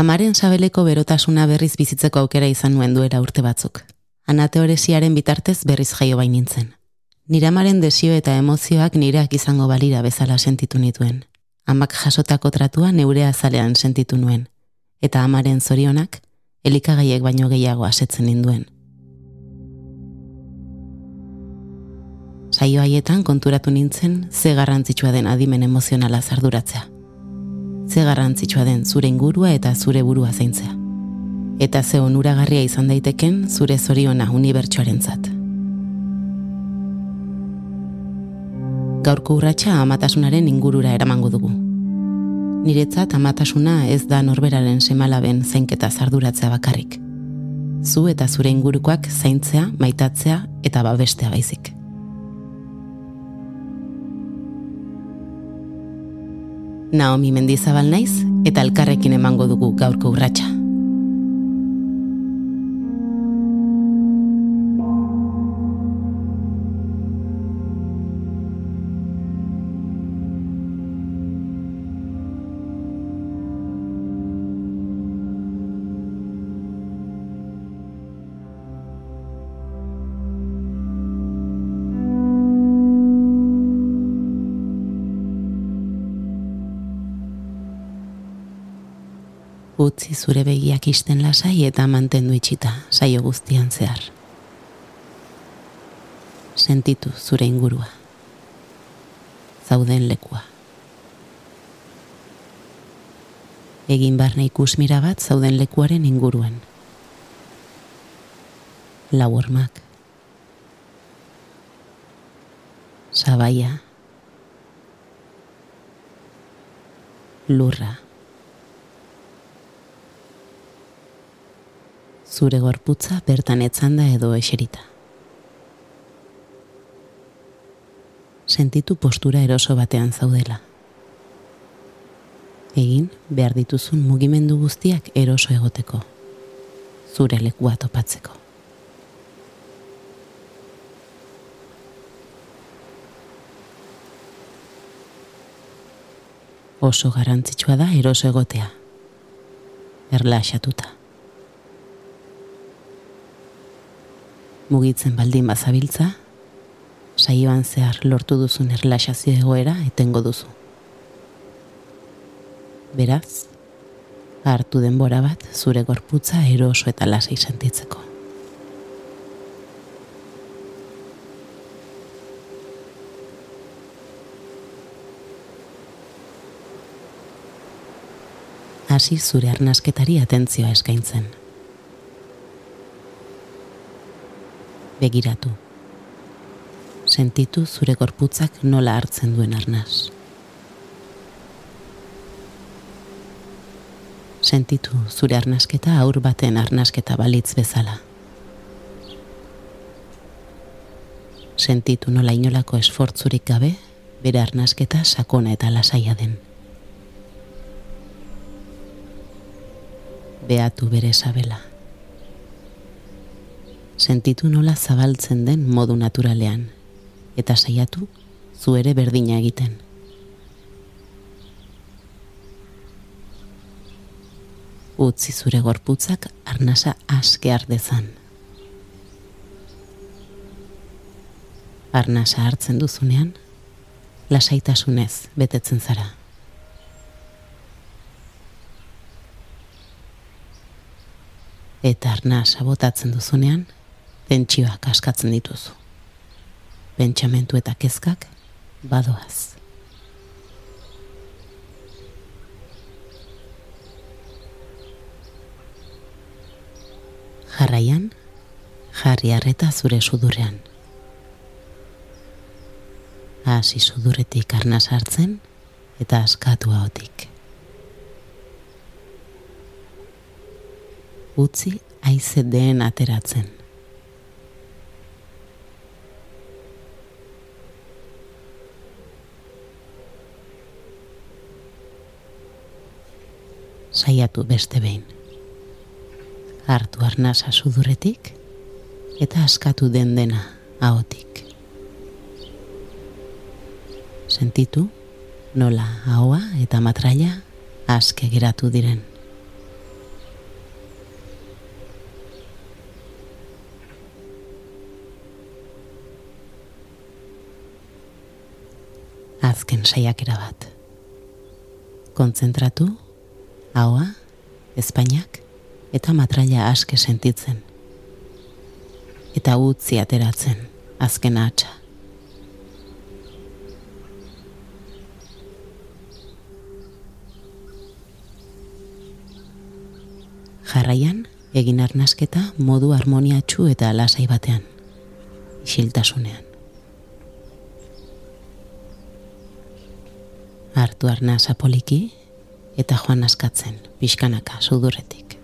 Amaren sabeleko berotasuna berriz bizitzeko aukera izan nuen duera urte batzuk. Anateoresiaren bitartez berriz jaio bain nintzen. Niramaren desio eta emozioak nireak izango balira bezala sentitu nituen. Amak jasotako tratua neurea azalean sentitu nuen. Eta amaren zorionak, elikagaiek baino gehiago asetzen ninduen. Saio haietan konturatu nintzen ze garrantzitsua den adimen emozionala zarduratzea. Ze garrantzitsua den zure ingurua eta zure burua zaintzea. Eta ze onuragarria izan daiteken zure zoriona unibertsuaren zat. Gaurko urratsa amatasunaren ingurura eramango dugu. Niretzat amatasuna ez da norberaren semalaben zainketa zarduratzea bakarrik. Zu eta zure ingurukoak zaintzea, maitatzea eta babestea baizik. Naomi Mendizabal naiz eta elkarrekin emango dugu gaurko urratsa. Utzi zure begiak isten lasai eta mantendu itxita saio guztian zehar. Sentitu zure ingurua. Zauden lekua. Egin barne ikusmira bat zauden lekuaren inguruan. Lau ormak. Sabaia. Lurra. Zure gorputza bertan etzanda edo eserita. Sentitu postura eroso batean zaudela. Egin behar dituzun mugimendu guztiak eroso egoteko. Zure lekua topatzeko. Oso garrantzitsua da eroso egotea. Erlaxatuta. Mugitzen baldin bazabiltza, saioan zehar lortu duzun erlaxazio egoera etengo duzu. Beraz, hartu denbora bat zure gorputza eroso eta lasai sentitzeko. Hasi zure arnasketari atentzioa eskaintzen. Begiratu. Sentitu zure gorputzak nola hartzen duen arnaz. Sentitu zure arnasketa aur baten arnasketa balitz bezala. Sentitu nola inolako esfortzurik gabe, bere arnasketa sakona eta lasaia den. Beatu bere sabela sentitu nola zabaltzen den modu naturalean, eta saiatu zu ere berdina egiten. Utzi zure gorputzak arnasa aske ardezan. Arnasa hartzen duzunean, lasaitasunez betetzen zara. Eta arnasa botatzen duzunean, pentsioak askatzen dituzu. Pentsamentu eta kezkak badoaz. Jarraian, jarri arreta zure sudurean. Hasi suduretik arnaz hartzen eta askatu haotik. Utzi aize den ateratzen. saiatu beste behin. Artu arnasa suduretik eta askatu den dena ahotik. Sentitu nola ahoa eta matraia aske geratu diren. azken saiakera bat. Kontzentratu haua, Espainiak eta matraila aske sentitzen. Eta utzi ateratzen, azken atxa. Jarraian, egin arnasketa modu harmoniatsu eta lasai batean. Isiltasunean. Artu arnaz apoliki eta joan askatzen, pixkanaka, sudurretik.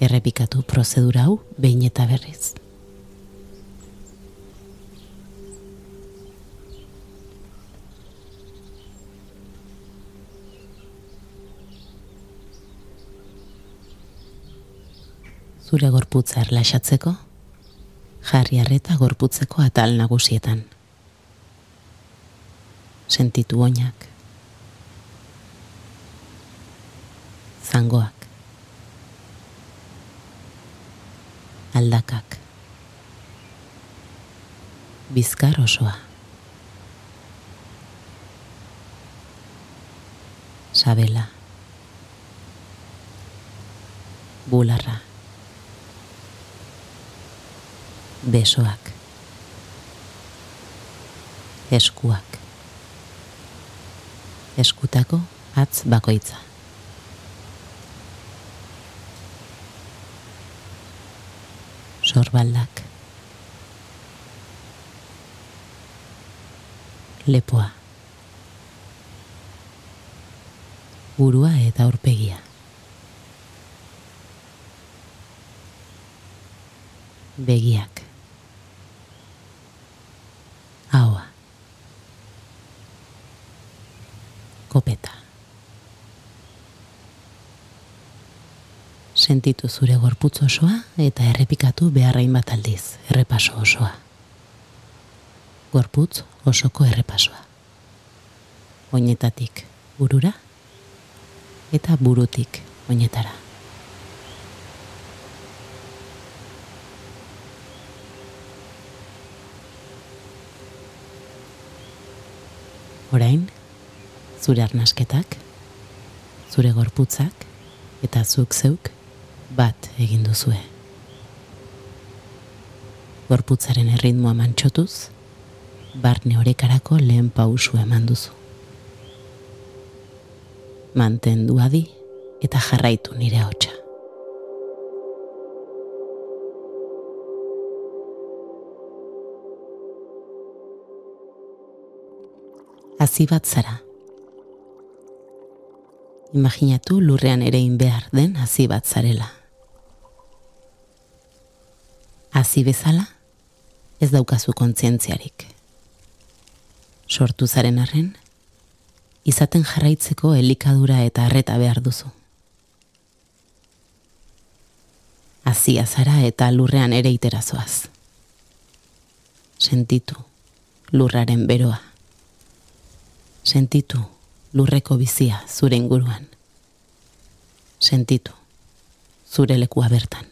Errepikatu prozedura hau behin eta berriz. Zure gorputza erlaxatzeko, jarri arreta gorputzeko atal nagusietan. Sentitu oinak. Zangoak. Aldakak. Bizkar osoa. Sabela. Bularra. Besoak. Eskuak. Eskutako atz bakoitza. Sorbaldak. Lepoa. Burua eta aurpegia. Begiak. Ahoa. Kopeta. Sentitu zure gorputz osoa eta errepikatu beharrain bat aldiz, errepaso osoa. Gorputz osoko errepasoa. Oinetatik burura eta burutik oinetara. Orain, zure arnasketak, zure gorputzak eta zuk zeuk bat egin duzue. Gorputzaren erritmoa mantxotuz, barne horekarako lehen pausu eman duzu. Mantendu adi eta jarraitu nire hotxa. Hazi bat zara. Imaginatu lurrean ere behar den hazi bat zarela. Hazi bezala, ez daukazu kontzientziarik. Sortu zaren arren, izaten jarraitzeko elikadura eta arreta behar duzu. Azia zara eta lurrean ere iterazoaz. Sentitu, lurraren beroa Sentitu lurreko bizia zure inguruan. Sentitu zure lekua bertan.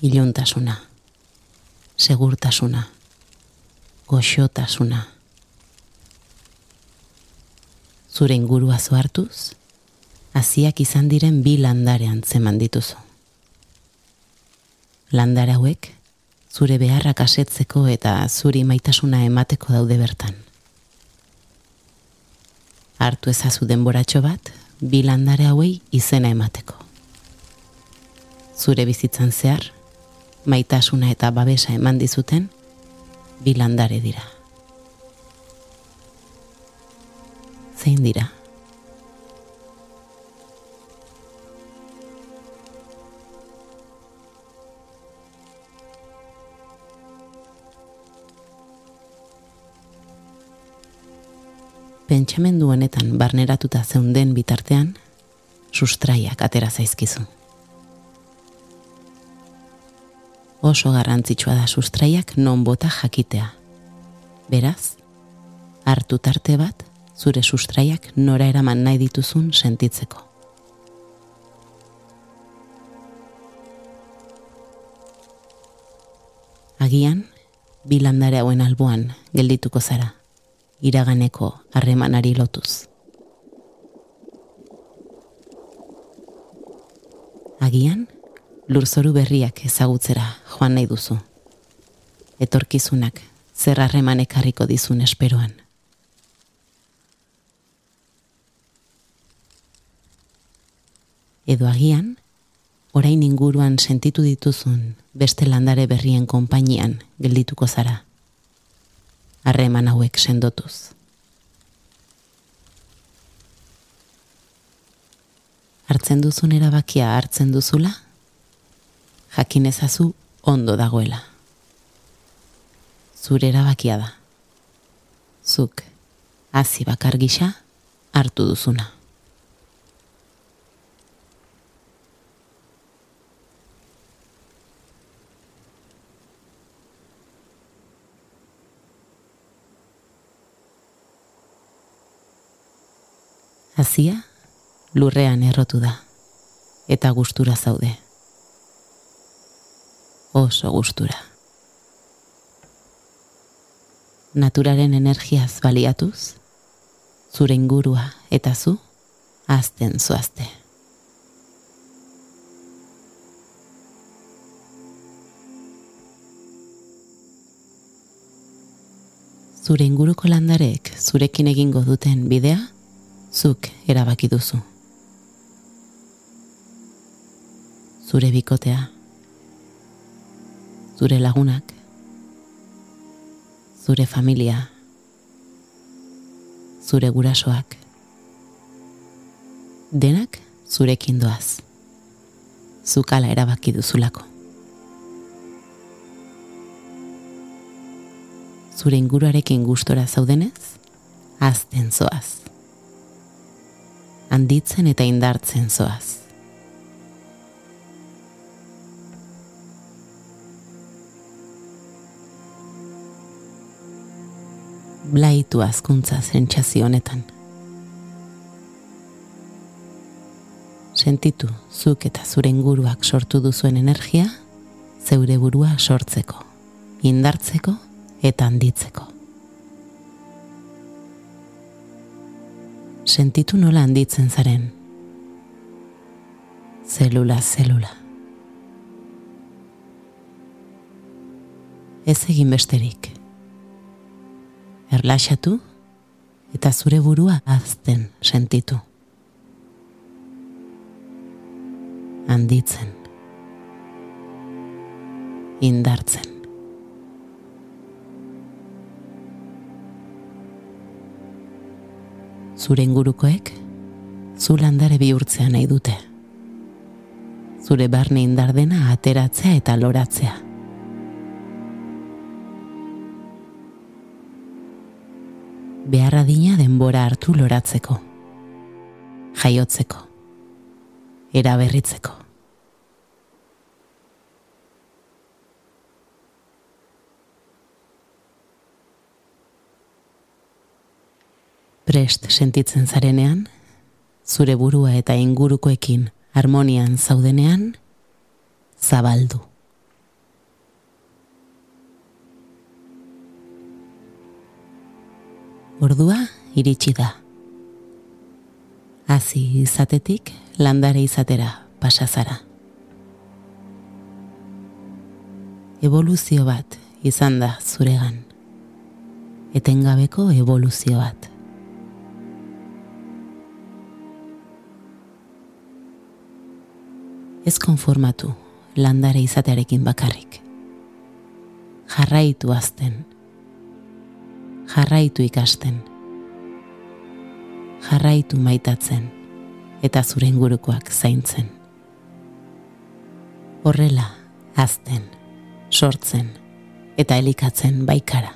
Iluntasuna, segurtasuna, goxotasuna. Zure ingurua zoartuz, hasiak izan diren bi landarean zeman dituzu landara hauek zure beharrak asetzeko eta zuri maitasuna emateko daude bertan. Hartu ezazu denboratxo bat, bi landare hauei izena emateko. Zure bizitzan zehar, maitasuna eta babesa eman dizuten, bi landare dira. Zein dira? Pentsamendu honetan barneratuta zeunden bitartean, sustraiak atera zaizkizu. Oso garrantzitsua da sustraiak non bota jakitea. Beraz, hartu tarte bat zure sustraiak nora eraman nahi dituzun sentitzeko. Agian, bilandare hauen alboan geldituko zara, iraganeko harremanari lotuz. Agian, lurzoru berriak ezagutzera joan nahi duzu. Etorkizunak zer harreman ekarriko dizun esperoan. Edo agian, orain inguruan sentitu dituzun beste landare berrien konpainian geldituko zara. Harreman hauek sendotuz. Hartzen duzun erabakia hartzen duzula? jakin ezazu ondo dagoela. Zure erabakia da. Zuk, hazi bakar gisa, hartu duzuna. Hazia, lurrean errotu da, eta gustura zaude oso gustura. Naturaren energiaz baliatuz, zure ingurua eta zu, azten zoazte. Zure inguruko landarek zurekin egingo duten bidea, zuk erabaki duzu. Zure bikotea, zure lagunak, zure familia, zure gurasoak, denak zurekin doaz, zukala erabaki duzulako. Zure inguruarekin gustora zaudenez, azten zoaz. Handitzen eta indartzen zoaz. blaitu azkuntza zentsazio honetan. Sentitu zuk eta zure inguruak sortu duzuen energia, zeure burua sortzeko, indartzeko eta handitzeko. Sentitu nola handitzen zaren. Zelula, zelula. Ez egin besterik erlaxatu eta zure burua azten sentitu. Handitzen. Indartzen. Zure ingurukoek zu landare bihurtzea nahi dute. Zure barne indardena ateratzea eta loratzea. beharra dina denbora hartu loratzeko, jaiotzeko, eraberritzeko. Prest sentitzen zarenean, zure burua eta ingurukoekin harmonian zaudenean, zabaldu. Ordua iritsi da. Hazi izatetik landare izatera pasazara. Evoluzio bat izan da zuregan. Etengabeko evoluzio bat. Ez konformatu landare izatearekin bakarrik. Jarraitu azten jarraitu ikasten. Jarraitu maitatzen eta zure ingurukoak zaintzen. Horrela, azten, sortzen eta elikatzen baikara.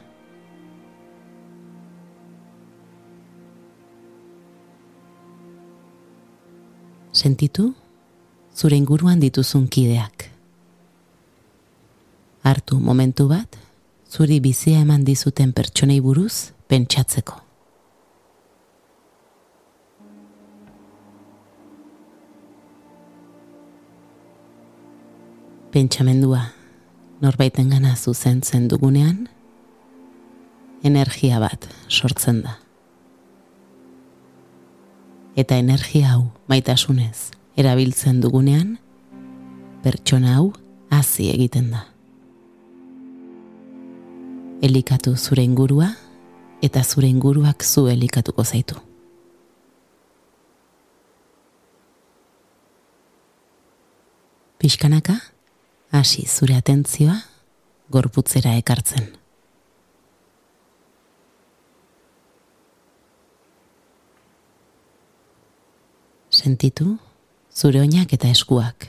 Sentitu zure inguruan dituzun kideak. Hartu momentu bat, zuri bizia eman dizuten pertsonei buruz pentsatzeko. Pentsamendua, norbaiten gana zuzentzen dugunean, energia bat sortzen da. Eta energia hau maitasunez erabiltzen dugunean, pertsona hau hazi egiten da. Elikatu zure ingurua eta zure inguruak zu elikatuko zaitu. Piskanaka, hasi zure atentzioa gorputzera ekartzen. Sentitu zure oinak eta eskuak.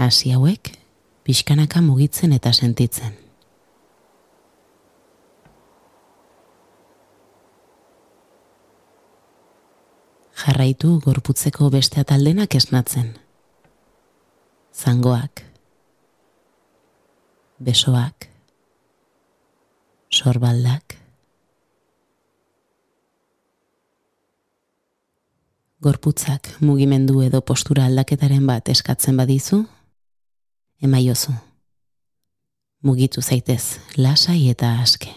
Hasi hauek pixkanaka mugitzen eta sentitzen. Jarraitu gorputzeko beste ataldenak esnatzen. Zangoak. Besoak. Sorbaldak. Gorputzak mugimendu edo postura aldaketaren bat eskatzen badizu, emaiozu. Mugitu zaitez, lasai eta aske.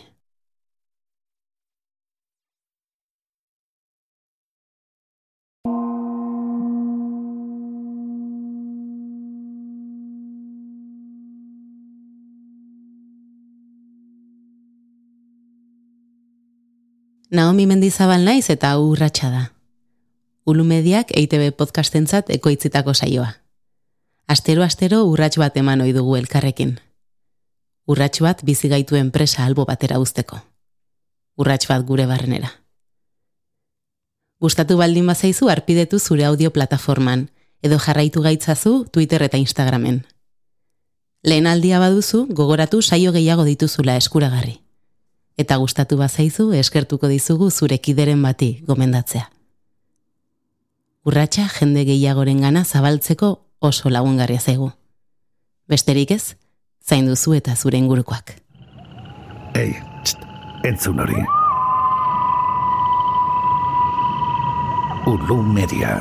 Naomi Mendizabal naiz eta urratsa da. Ulumediak EITB podcastentzat ekoitzitako saioa. Astero astero urrats bat eman ohi dugu elkarrekin. Urrats bat bizi gaitu enpresa albo batera uzteko. Urrats bat gure barrenera. Gustatu baldin bazaizu arpidetu zure audio plataforman edo jarraitu gaitzazu Twitter eta Instagramen. Lehen aldia baduzu, gogoratu saio gehiago dituzula eskuragarri eta gustatu bazaizu eskertuko dizugu zure kideren bati gomendatzea. Urratxa jende gehiagoren gana zabaltzeko oso lagungarria zaigu. Besterik ez, zain duzu eta zure ingurukoak. Ei, txt, entzun hori. Ulu Media.